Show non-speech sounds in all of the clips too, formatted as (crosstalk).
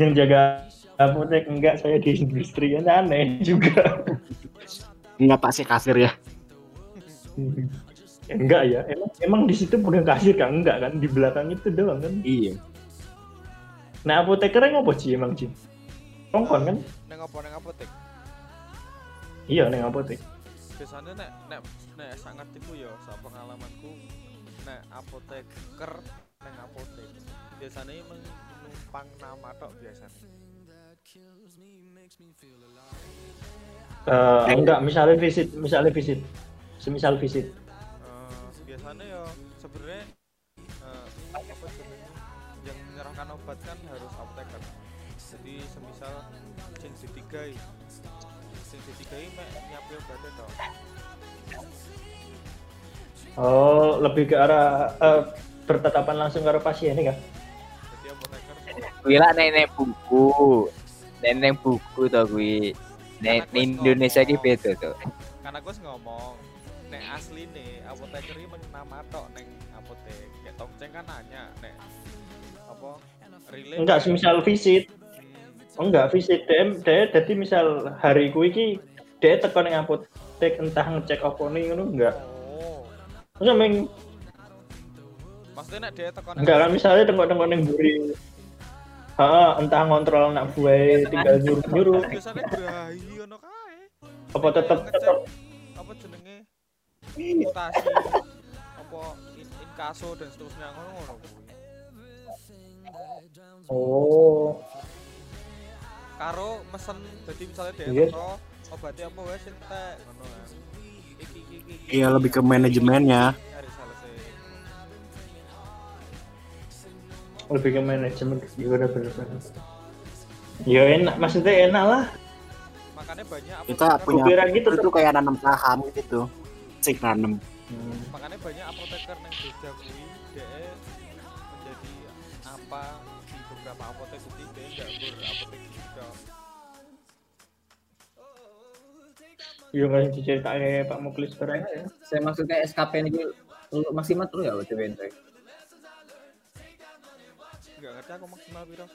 yang jaga apotek enggak saya di industri. Kan aneh juga. Enggak pak sih kasir ya. enggak ya emang emang di situ bukan kasir kan? Enggak kan? Di belakang itu doang kan? Iya. nah apotekernya ngopo sih emang sih kongkon kan? Neng apa neng apotek? iya neng apotek. Biasanya nek nek nek sangat iku ya sak pengalamanku nek apoteker neng apotek. Biasanya emang numpang nama tok biasanya. Eh, enggak misalnya visit misalnya visit semisal visit Eh, biasanya ya sebenarnya eh, apa yang menyerahkan obat kan harus apoteker. Jadi semisal sing ditigai sing ditigai mek nyiapin obatnya tok. oh lebih ke arah eh, bertatapan langsung ke arah pasien ini kan Jadi apoteker Wila nenek buku. Nenek buku to kuwi. Nek Indonesia ki ngomong. beda to. karena gue ngomong nek asli nih apoteker ini nama tok neng apotek kayak tongceng kan nanya nek apa relay enggak semisal visit Hmm, oh, enggak visit DM dia jadi misal hari ku iki dia tekan yang apotek entah ngecek apa nih ngono enggak oh Masa maksudnya nek dia tekan enggak kan misalnya tengok-tengok yang buri ha entah ngontrol anak buah tinggal nyuruh nyuruh biasanya bayi ono kae. Apa tetep tetep? apa jenenge? Mutasi apa in- inkaso dan seterusnya ngono ngono kuwi oh. Karo mesen jadi misalnya dia Iya. teko obatnya apa wae sing tek ngono kan iki iki iki. Iya lebih ke manajemennya. Lebih ke manajemen ya udah bener-bener ya enak maksudnya enak lah makanya banyak Kita punya Kupiran gitu itu tuh. kayak nanam saham gitu. Sik nanam. makanya banyak apoteker yang Jogja kuwi DE menjadi apa di beberapa apotek kuwi DE nggak berapotek juga Iya kan diceritain Pak Muklis sekarang ya. Saya maksudnya SKP ini untuk maksimal terus ya waktu bentuk. Nggak ngerti aku maksimal piro.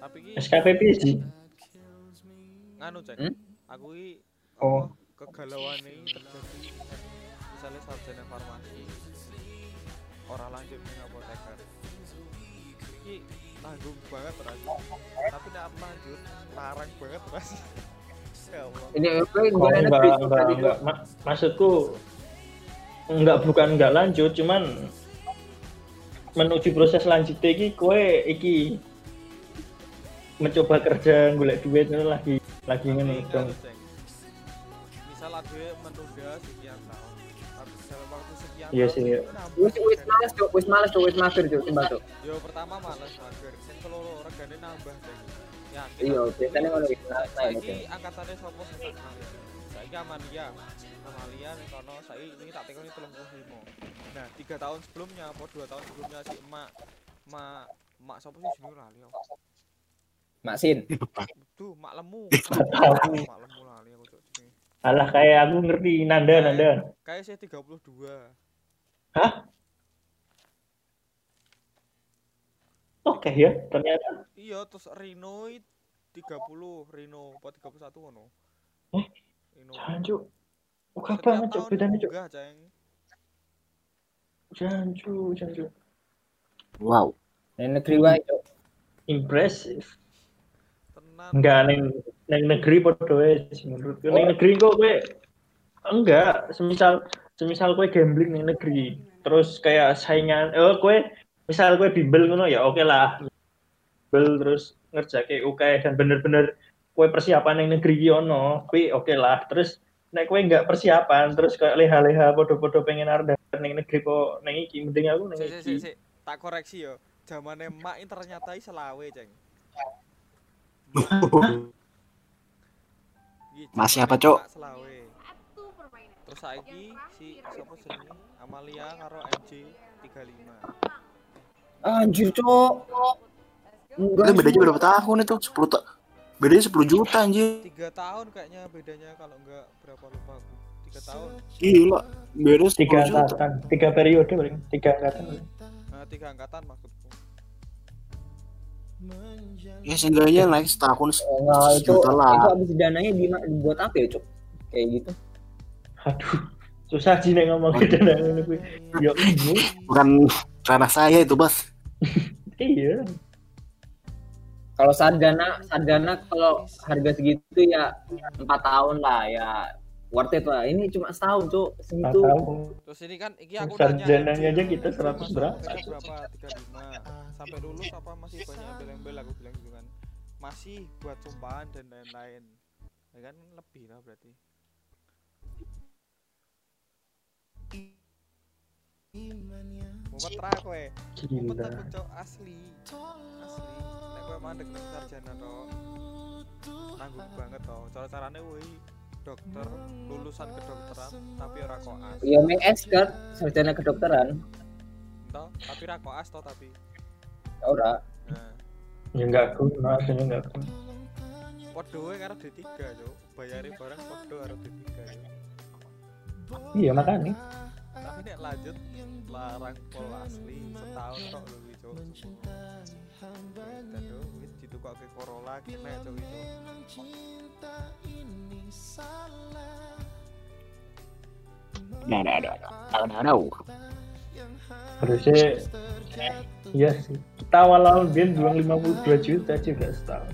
Tapi ki SKPP sih. nganu cek. Hmm? aku ki Oh. kegalauan ini terjadi misalnya sarjana farmasi. Orang lanjut ning apoteker. Iki tanggung banget ras. Tapi arep lanjut larang banget ras. (laughs) Ya Allah. Ini apa yang enggak, enggak, enggak. Ma- maksudku enggak bukan enggak lanjut, cuman menuju proses lanjutnya iki kue iki mencoba kerja golek duit itu lagi lagi ngene dong. misal ada menunda sekian tahun tapi dalam waktu sekian Iya sih. nambah Wis wis males cuk, wis males cuk, wis mager cuk, timbal cuk. yo pertama malas mager sing keloro regane nambah yakin Iya, biasanya ngono iki. Angkatannya sapa sing saiki Amalia Amalia ning kono saiki ini tak tekoni 35 nah tiga tahun sebelumnya apa dua tahun sebelumnya si emak emak emak sapa sih jenenge lali aku Maksin. tuh mak lemu (laughs) tahu. mak lemu lali aku cuk jenenge Alah kayak aku ngerti Nanda Nanda. kayak saya 32 Hah? Oke ya, ternyata. iya terus Rino i 30 Rino apa 31 ngono Eh, Jancu. Setiap banget cuk tahun bedanya cuk. Ceng. Jancu, jancu. Wow. Ning negeri wae cuk. Impresif. tenan Enggak neng neng negeri podo wae sih menurutku. Neng negeri kok kowe enggak, semisal semisal kowe gambling neng negeri, terus kayak saingan oh kowe misal kowe bimbel ngono ya oke lah. Bimbel terus ngerjake oke dan bener-bener kowe persiapan neng negeri ki ono, kuwi oke lah. Terus nek kowe enggak persiapan terus kayak leha-leha podo-podo pengen arep neng negeri kok neng iki mending aku neng Sik, sik, sik, iki. sik. tak koreksi yo zamane mak ini ternyata i selawe ceng Iki, Masih apa, selawe terus saiki si siapa jenenge Amalia karo MJ 35 Anjir cuk. Enggak. Bedanya berapa tahun itu? 10 ta bedanya 10 juta anjir. tiga tahun kayaknya bedanya kalau enggak berapa lupa aku tiga tahun Gila, beda tiga 10 juta. angkatan tiga periode paling tiga angkatan nah, tiga angkatan maksudku Ya seenggaknya naik setahun Enggak, itu, sejuta lah. itu habis dananya di, buat apa ya, Cuk? Kayak gitu. aduh susah sih nek ngomong gitu nah ini ibu Bukan ranah saya itu, Bos. (laughs) iya Kalau sarjana, sarjana kalau harga segitu ya empat tahun lah ya worth it lah. Ini cuma setahun, Cuk. Segitu. terus ini kan iki aku sarjananya nanya aja kita 100 Mas, berapa berapa 35 sampai lulus apa masih banyak embel-embel aku bilang gitu kan masih buat sumpahan dan lain-lain ya kan lebih lah berarti Mumpet ra kowe. Mumpet gila aku cok asli. Asli. Mandek nek sarjana to. Tanggung banget to. Cara-carane woi dokter lulusan kedokteran tapi ora koas. Ya make expert sarjana kedokteran. Toh, tapi ra koas to tapi. Ora. Nah, ya enggak guna aslinya enggak guna podo karo D3, Cuk. Bayari barang podo karo D3, Cuk. iya makanya Tapi nek lanjut larang pol asli setahun tok lho iki, Cuk. Wis ditukokke Corolla kena Cuk itu. Nah, nah, nah, nah, nah, nah. harusnya iya sih kita awal-awal dia jual 52 juta juga setahun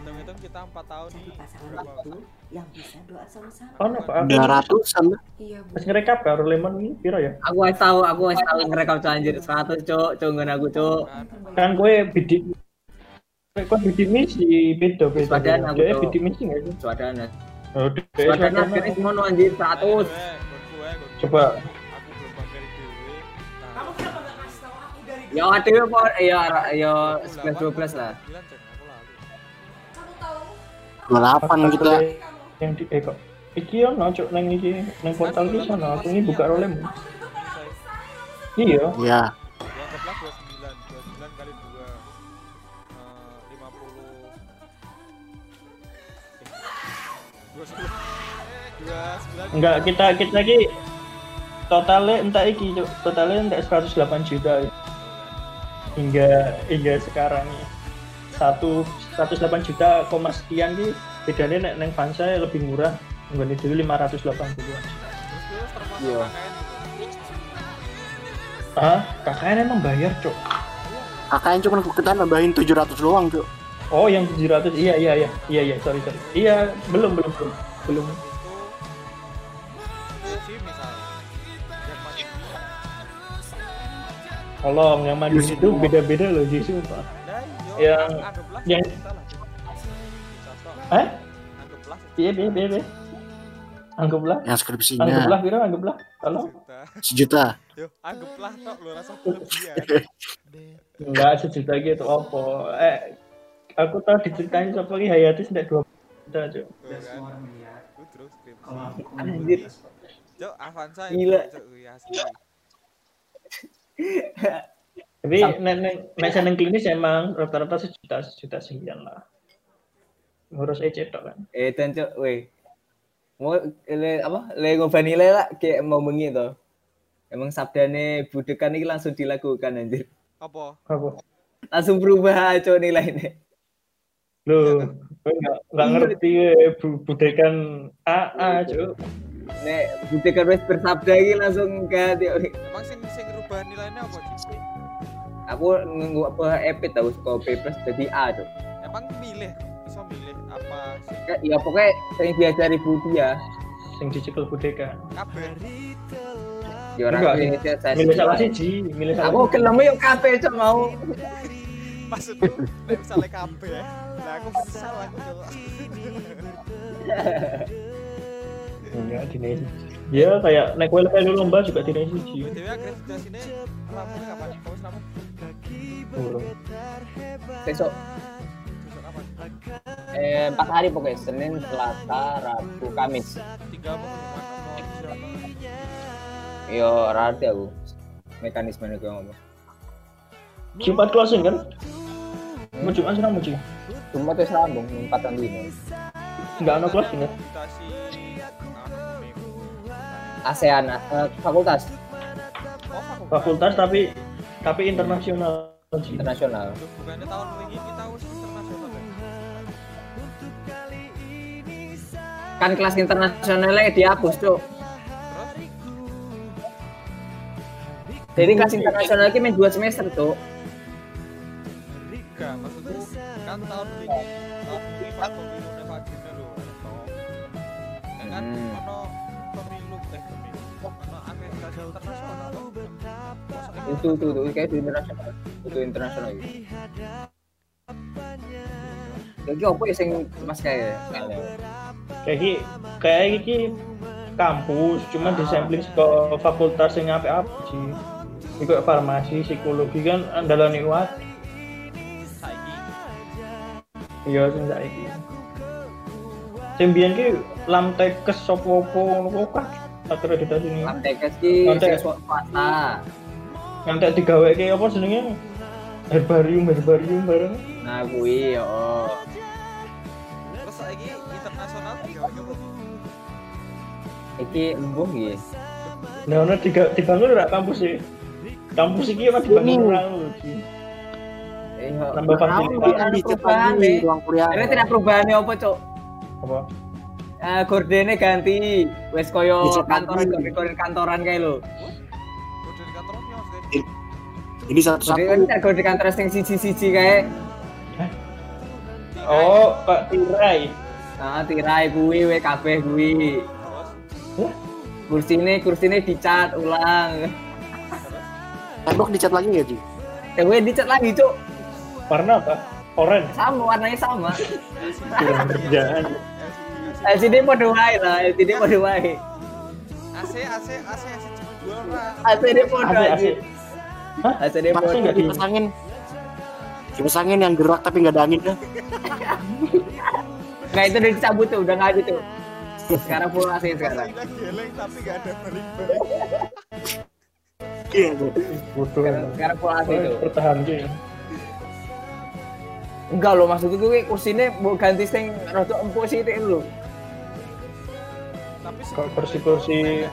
hitung-hitung kita 4 tahun Cari pasangan itu yang bisa doa sama-sama. oh no pak Udah ratusan. Iya, Bu. pas ngerekap karo lemon ini piro ya Aku wis tahu, aku wis tahu ngerekam Cuk, anjir 100, Cuk. Cuk nggon aku, Cuk. Kan gue bidik kok bidik misi beda beda Padahal aku tuh- bidik misi nggak sih Swadana. oh, Swadana Swadana. kene ngono anjir 100. Ayo, gue, gonku wae, gonku. Coba. Dhewe. Nah, Ya ada apa ya ya 11 12 lah. 9, Cek. Aku lalu. 28 kita. yang di eh kok iki ono cuk nang iki nang portal iki sono aku ini buka rolem Selesai. iya Ya, Ya anggaplah 29, 29 kali 2 50 29 29 enggak kita kita iki totalnya entah iki totalnya enggak 108 juta hingga hingga sekarang ya. Satu 108 juta koma sekian ki. Bedanya nek neng Vansa lebih murah nggone dulu 580 an Terus terus termasuk Iya. KKN juga. ah KKN emang bayar cuk. Kakaknya cuma kita nambahin 700 doang, Cuk. oh yang 700 iya iya iya. Iya iya. Sorry sorry. Iya belum belum belum. Belum. Tolong yang mandiri itu beda-beda loh Nah, iya, Yang- ang- anggaplah yang- eh Anggaplah iya iya iya iya anggaplah Yang skripsinya anggaplah kira anggaplah tolong sejuta. Yo, anggaplah tok lo rasa (laughs) berlebihan. enggak sejuta gitu apa eh aku tahu diceritain siapa lagi Hayati sudah dua juta cuy Tuh kan. Terus skripsi. Anjir. Cok, Avanza Gila. Cok. (laughs) tapi nek nek nek seneng klinis emang rata-rata sejuta sejuta sekian lah ngurus EC tok kan Eh Cuk, weh. Mau le apa? Le ngobani le lah kayak mau bengi to. Emang sabdane budekan ini langsung dilakukan anjir. Apa? apa Langsung berubah Cuk nilainya. lu gue nggak nggak ngerti ya bu- budekan AA cuy Nek budekan wis bersabda iki langsung ganti. Emang sing sing ngerubah nilainya apa? Aku nunggu apa epit tau B plus jadi A Cuk. Emang milih, bisa milih apa sih? Ya pokoknya sering diajari Budi ya. sing dicekel budekan Kabeh. Ya orang Enggak, Indonesia saya milih salah siji milih salah Aku gelem yo kabeh Cuk mau. Maksudku, nek misalnya kabeh, nah aku menyesal aku, Cok. Enggak, dinai siji. Ya kayak naik well value lomba juga dinai siji. BTW akreditasi ini rampung kapan? Kau wis rampung? Burung. Besok eh, empat hari pokoknya Senin, Selasa, Rabu, Kamis. Tiga? Yo rarti aku mekanisme gue ngomong. Jumat closing kan? Mau Jumat sih mau Jumat. Cuma tuh sambung empat tahun ini. Nggak akreditasi anu, UNEF. ASEAN eh, fakultas Oh, fakultas. Fakultas tapi tapi internasional. Internasional. Loh, bukannya tahun ini kita harus internasional? Kan kelas internasionalnya dihapus, Cuk. Terus Jadi kelas internasional ini main dua semester, enggak maksudku kan tahun ini tahun ini pas pemilu nevagina lho toh. Ya kan Hmm. ono pemilu eh pemilu ono internasional Itu itu itu kayak itu internasional. Itu internasional itu. Jadi apa ya sing mas kayak Kayak iki kayak iki kampus cuman disampling ke fakultas yang apa apa sih. Iku farmasi, psikologi kan andalan iwat. saiki Iya sing saiki. Sing biyen ki lamtekes sapa apa ngono kok akreditasi ini. Aptekes ki Aptek. sing swasta. Ngantek digaweke apa jenenge? Herbarium, herbarium bareng. Nah, kuwi yo. terus saiki internasional digawe apa Iki embuh iki. Nah, ono diga- dibangun ora kampus sih. Kampus iki apa dibangun orang lho. Ji. Eh, fasilitas perubahan, lagi nih. ruang kuliah. Ini tidak perubahannya apa, Cuk? apa? Eh, gordene ganti. Wes koyo kantoran lagi. kantoran kayak lo. Ini satu-satu. Kan tidak gorden kantoran sing siji-siji kayak Oh, Pak Tirai. ah tirai kuwi we kabeh kuwi. Kursine kursine dicat ulang. Tembok dicat lagi nggak, Ji? Eh, we dicat lagi, Cuk. Warna apa? Oranye. Sama warnanya sama. Kurang kerjaan. LCD mode wae lah, LCD mode wae. AC AC AC AC AC, AC. aja. Hah? Masih mode. nggak Kipas angin. Kipas angin yang gerak tapi nggak ada angin dah. Nggak itu udah dicabut tuh, udah nggak ada tuh. (laughs) Sekarang full AC sekarang. geleng tapi ada balik-balik Iya. Sekarang, full AC tuh. Bertahan cuy. Enggak loh, maksudku gue kursinya mau ganti sing rada empuk sih itu lho. tapi Kalau kursi-kursi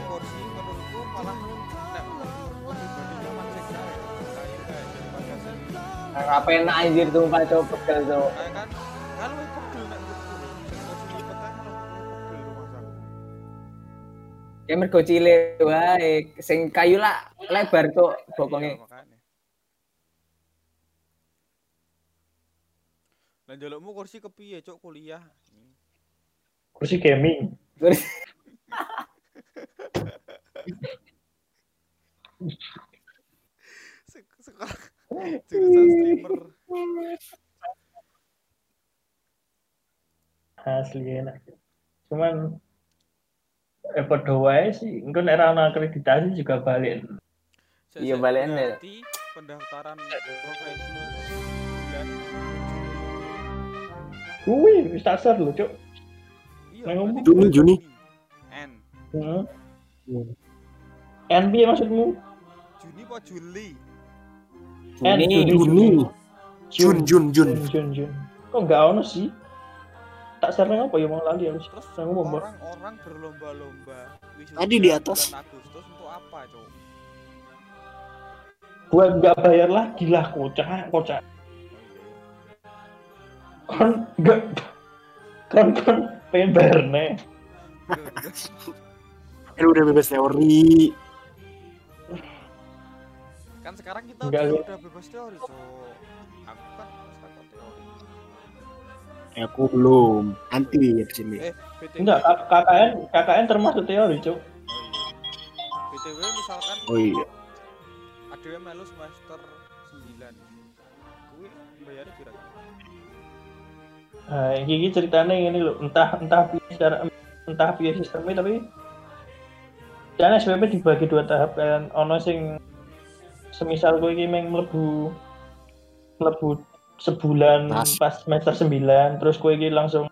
Apa enak anjir tuh Pak Cok pegel tuh. kae kan kan pegel nek menurutku sing Ya mergo cilik wae, kayu lah lebar tuh Iya, bokonge. makanya. Lah njalukmu kursi kepiye, Cuk, kuliah? kursi gaming. Kursi (laughs) Sek- Sekarang jurusan streamer. Asli enak. Cuman padha wae sih. Engko nek ora akreditasi juga balik. Iya, ya. berarti pendaftaran profesi bulan Kuwi wis tak share lho, Cuk. Iya, Juni, Juni. N. Heeh. NB maksudmu? Juni apa Juli? N, Juni. Juni. Jun, Jun, Jun. Jun, Jun, Jun. Kok enggak ono sih? Tak nang apa ya mau lali aku. Terus Nang ngomong, orang-orang berlomba-lomba Tadi di atas. Agustus untuk apa? Buat enggak bayar lagi lah kocak, kocak. Enggak kon kon pengen bayar nih. Eh, udah bebas teori. Kan sekarang kita Enggak, udah, udah bebas teori, Cuk. Aku kan masih takut teori. Eh, aku belum. Nanti ya ke sini. Eh, BTW, Enggak, KKN KKN termasuk teori, Cuk. Oh iya. BTW misalkan Oh iya. ADW melu semester 9. Kuwi bayarnya berapa? Nah, iki iki ceritanya ini loh, entah entah secara entah piye sistemnya tapi dan SPP dibagi dua tahap kan ono sing semisal gue iki meng mlebu mlebu sebulan Pas. pas semester 9 terus gue iki langsung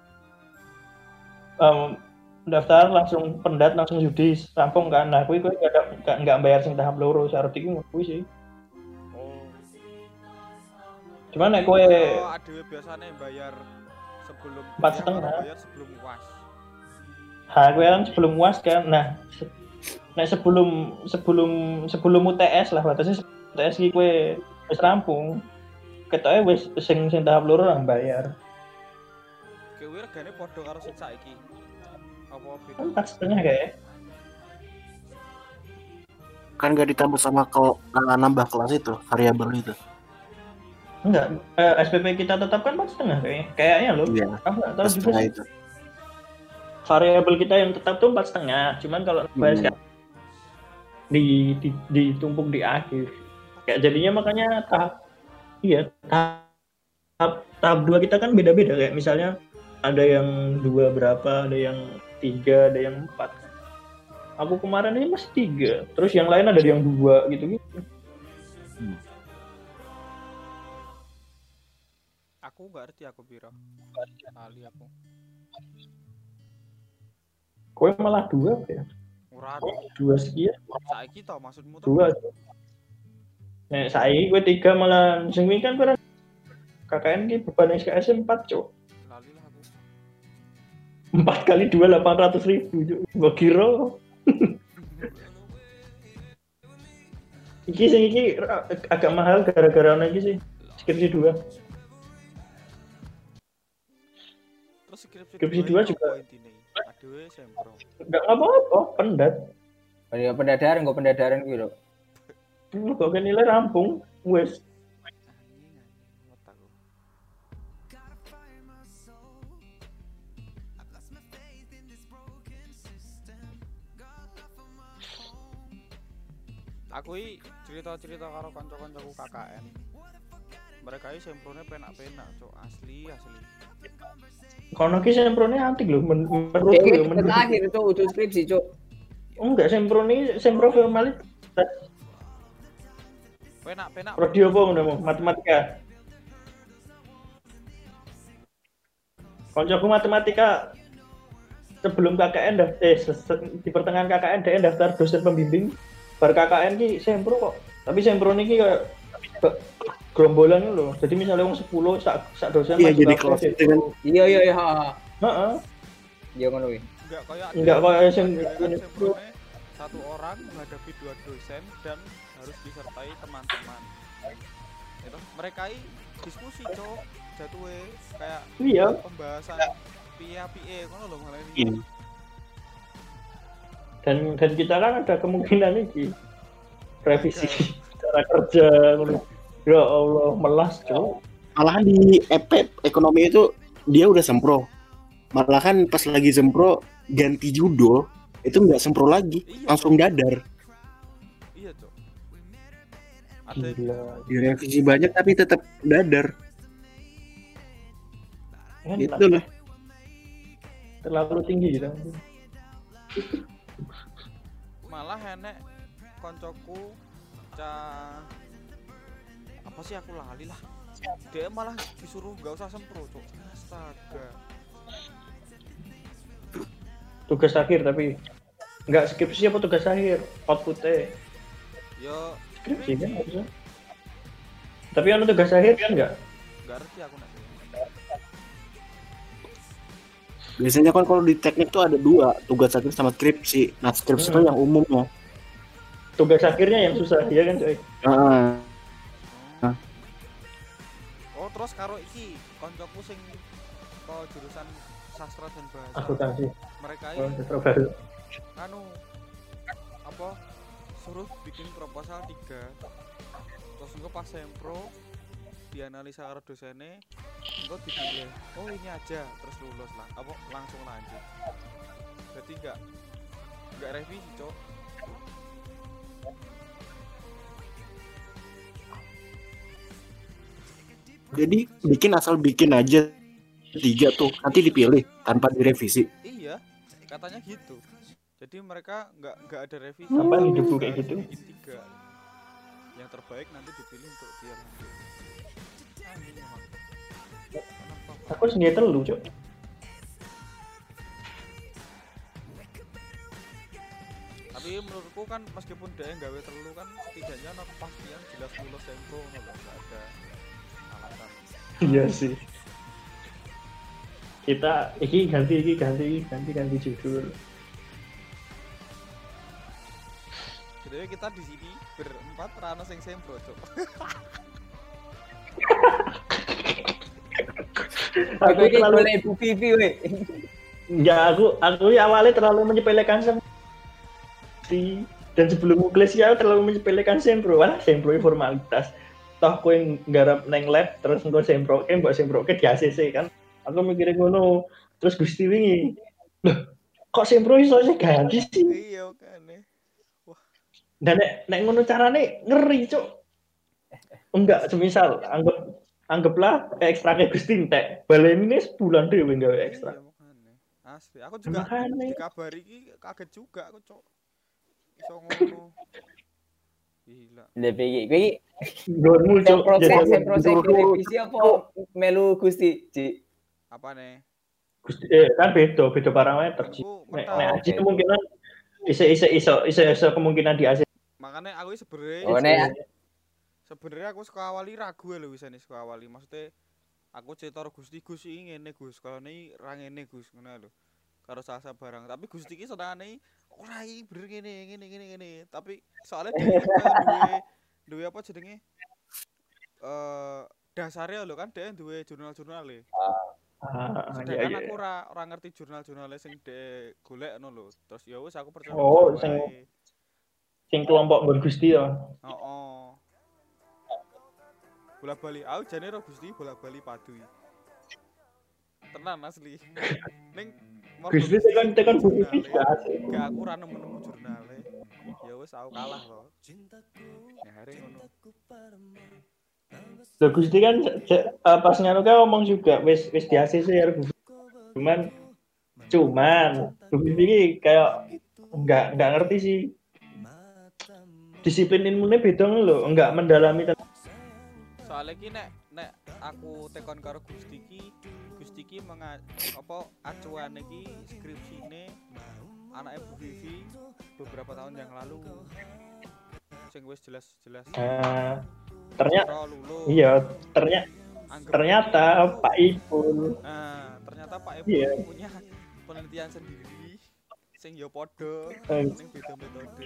em, daftar langsung pendat langsung judis rampung kan nah gue gue gak, gak, gak bayar sing tahap loro syarat iki ngono kuwi sih Oh. cuman nek gue Kalau ADW biasanya bayar sebelum Empat setengah. bayar sebelum uas Ha, gue kan sebelum UAS kan. Nah, se- nah sebelum sebelum sebelum UTS lah batasnya iki gue wis rampung. Ketoke wis sing sing tahap loro orang bayar. Kewe regane padha karo sing saiki. Apa beda? Empat setengah kayak. Kan gak ditambah sama kalau uh, nambah kelas itu, variabel itu. Enggak, eh, SPP kita tetapkan empat setengah kayaknya. Kayaknya loh. Iya, Aku nggak tahu juga itu. Variabel kita yang tetap tuh empat setengah. Cuman kalau bahas Hmm. di, di ditumpuk di akhir. Kayak jadinya makanya tahap iya tahap tahap, tahap dua kita kan beda-beda kayak misalnya ada yang dua berapa, ada yang tiga, ada yang empat. Aku kemarin ini masih tiga, terus yang lain ada yang dua gitu gitu. Aku nggak ngerti aku piro. Kali aku. Kowe malah dua ya? Ora Dua sekian, saiki maksudmu tuh. dua. Nah, saya gue tiga malah sing kan pernah KKN ki beban SKS 4 cok Lali lah aku. empat kali dua delapan ratus ribu cok gue kira iki sing iki agak mahal gara-gara ono iki sih skripsi dua Terus skripsi, Skripsi dua juga. Aduh, sempro. nggak apa-apa pendat Ya pendadaran kok pendadaran gitu. lu kan nilai rampung wes. Aku i cerita-cerita karo kanca-kancaku KKN. Mereka i semprone penak-penak, cok asli asli. kono ki semprone antik lho men menurut gitu menurut terakhir itu udah skripsi, oh, enggak semprone sempro formalit Penak-penak. prodi apa ngono mau matematika Koncoku matematika sebelum KKN dah eh di pertengahan KKN dia daftar dosen pembimbing bar KKN ki sempro kok tapi sempro ini kayak gerombolan loh jadi misalnya orang 10 sak, sak dosen Iya, masuk jadi kelas itu kan. Iya iya iya. Heeh. Iya ngono kuwi. Enggak kayak Enggak kayak semprone satu orang menghadapi dua dosen dan harus disertai teman-teman. Itu mereka diskusi, cok. Jatuhe kayak iya pembahasan pia pie ngono lho malah ini. Iya. dan dan kita kan ada kemungkinan ini revisi cara kerja ya Allah melas cok Malahan di EP ekonomi itu dia udah sempro. Malahan pas lagi sempro ganti judul itu nggak sempro lagi, Iya. langsung dadar. Ada gila Direvisi banyak tapi tetap dadar. Enak. Itu lah. terlalu tinggi gitu malah enek koncoku ca apa sih aku lali lah dia malah disuruh nggak usah sempro cok astaga tugas akhir tapi nggak skripsi apa tugas akhir outputnya yo skripsi kan harusnya tapi anu tugas akhir kan nggak? Nggak ngerti aku nanti Biasanya kan kalau di teknik tuh ada dua, tugas akhir sama skripsi. Nah, skripsi itu Hmm. yang umumnya. tugas akhirnya yang susah ya kan coy? Ah, oh. Terus karo iki koncoku sing ke jurusan sastra dan bahasa. Akuntansi mereka oh, ini sastra baru anu apa suruh bikin proposal tiga. Terus engko pas sempro dianalisa karo dosennya engko dipilih oh ini aja terus lulus lah. Apa langsung lanjut. Berarti enggak enggak revisi cok. Jadi bikin asal bikin aja tiga tuh, nanti dipilih tanpa direvisi. iya katanya gitu jadi mereka nggak nggak ada revisi. Apa Jadi hidupku harus kayak gitu? tiga. Yang terbaik nanti dipilih untuk dia lanjut. Kenapa? aku sendiri telu cok tapi menurutku kan meskipun dia yang gawe terlalu kan setidaknya ada kepastian jelas ngono lho, nggak ada alasan. Iya sih. Kita iki ganti iki ganti iki ganti ganti judul Jadi kita di sini berempat rano sing sempro, cok. Aku iki terlalu ibu Vivi we. ya aku aku ya awalnya terlalu menyepelekan sem si dan sebelum muklis ya terlalu menyepelekan sempro wah sempro ini formalitas. Toh kue nggarap neng lab terus engko sempro ke mbok sempro ke di ACC kan. Aku mikirin ngono. Terus Gusti wingi loh kok sempro iso sih? Ganti sih. Iya kan. Dan nek, nek ngono carane ngeri cuk enggak semisal anggap anggaplah ekstra ke Gusti entek balen ini sebulan dhewe gawe ekstra Iya. Asli, aku juga Makanya. dikabari iki kaget juga aku, cok. Iso ngono. Gila. Lebih iki kowe iki Gonmu cuk sempro Jadi- sempro revisi apa melu Gusti, Ci? Apa nih? Gusti- eh, kan beda beda parameter Ci. Nek nek aji kemungkinan iso iso iso iso iso kemungkinan di AC Makanya aku sebenarnya Oh, sebenarnya aku suka awali ragu ya lho wis ini suka awali. Maksudnya aku cerita karo Gusti Gus iki ngene Gus, kalau ini ra ngene Gus, ngono lho. Karo sasa barang, tapi Gusti iki senengane ora iki bener ngene ngene ngene ngene. Tapi soalnya dia (laughs) duwe duwe apa jenenge? Eh dasarnya lho kan dia duwe jurnal-jurnal e. ah iya Sedangkan iya aku ora ora ngerti jurnal-jurnalnya sing de golek ngono lho. Terus ya wis aku percaya. Oh, sing-. Sing kelompok Gon Gusti ya Oh. Bola bali, aku jane ro Gusti bola bali padu. iki. Tenan asli. Ning (laughs) Gusti tekan tekan jurnale, Gusti gak asik Gak aku ora nemu-nemu jurnale. Ya wis aku kalah loh. Ya hari ngono. Gusti kan eh, pas nganu kan ngomong juga wis wis di ACC ya Gusti. cuman cuman Gusti ini kayak enggak enggak ngerti sih disiplin ilmunya beda loh enggak mendalami tentang Soalnya ki nek nek aku tekon karo Gusti ki, Gusti ki menga apa acuan iki skripsine anaknya Bu Vivi beberapa tahun yang lalu. Sing wis jelas-jelas ternyata Ora lulus. iya ternyata Anggap ternyata ini- Pak Ipul Nah, ternyata Pak Ibu Iya. punya penelitian sendiri sing yo padha Eh. ning beda metode.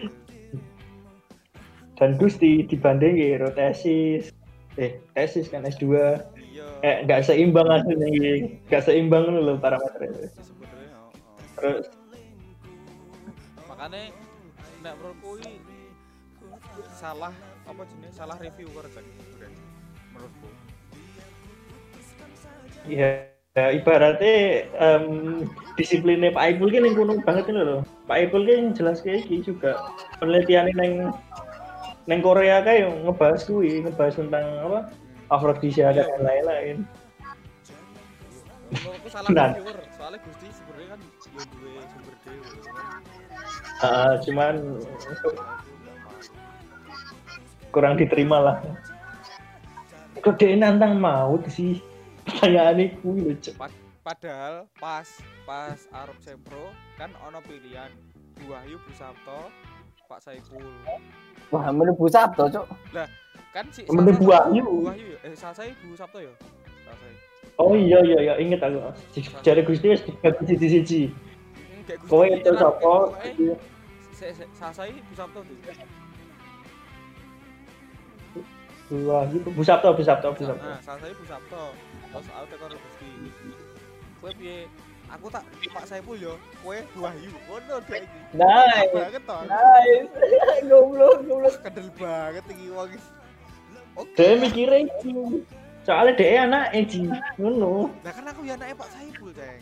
Dan Gusti dibanding karo tesis eh tesis kan S2 Iya. eh nggak seimbang hasilnya nggak seimbang loh oh, oh. terus? Makanya nek menurutku ini salah apa jenis salah review kerja menurutku. Ya, ya ibaratnya em, disiplinnya Pak Ipul kan yang kuno banget ini loh Pak Ipul kan jelas kayak gitu juga. Penelitian neng neng Korea kayak ngebahas kui ngebahas tentang apa? Afrodisia dan lain-lain. Menurutku salah Nah. reviewer soalnya Gusti sebenarnya kan yo duwe sumber dewe cuman Ah, cuman kurang diterima lah. Kok dia nantang maut sih? Pertanyaan itu lucu padahal pas pas Arab Sempro kan ono pilihan. Bu Wahyu Bu Sabto Pak Saiful Wah, mlebu Sabto, Cuk. kan si Bu Wahyu. Bu Wahyu ya eh Sasai Bu Sabto ya Sasai oh iya iya iya inget aku jari Gusti wis dibagi siji siji Hmm, kowe itu sapa se- Sasai Bu Sabto tuh Wah, gitu. Bu Sabto, Bu Sabto, Bu Sabto. Nah, saya Bu Sabto. Terus aku tekan Gusti. Kowe piye? Aku tak Pak Saiful yo, kowe Bu Wahyu. Ngono dek iki. Nice. Banget. Nice. (laughs) goblok, goblok. Kedel banget iki wong. Oke. Dia mikirnya iki. Soalnya dia anak Eji, ngono. Lah kan aku ya anaknya Pak Saiful, Ceng.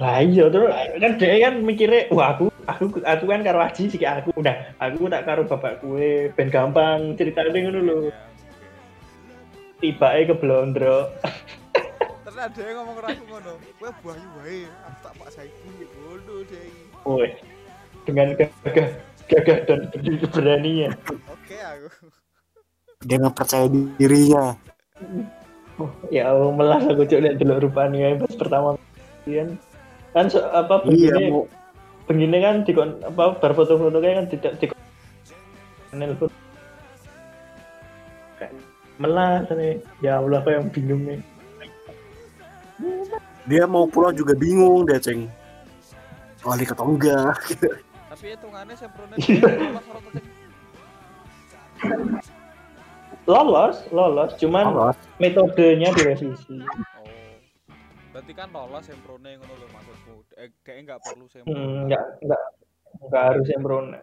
Lah iya terus kan dia kan mikirnya, wah aku aku aku kan karo Aji sih aku udah aku tak karo bapak kue ben gampang ceritanya ngono lho. Ya, oke. Tibake ke Blondro. (laughs) Ada yang ngomong karo aku ngono. Kowe Bu Wahyu wae, aku tak Pak Saiful. Ngono dek iki. Woi. Dengan gagah gagah dan beraninya. Oke aku. Dia nggak percaya dirinya. Oh, ya Allah melas aku cok lihat dulu rupanya pas pertama kan kan so, apa Iya, begini begini kan di apa berfoto-foto kayak kan tidak di nelpon Kayak melas nih ya Allah aku yang bingung nih dia mau pulang juga bingung dia ceng balik atau enggak Tapi hitungannya semprone Iya. lolos lolos lolos cuman Lolos. metodenya direvisi Oh. Berarti kan lolos semprone ngono lho maksudku. Eh, Dia enggak perlu sempro. Hmm, nggak nggak nggak harus sempurna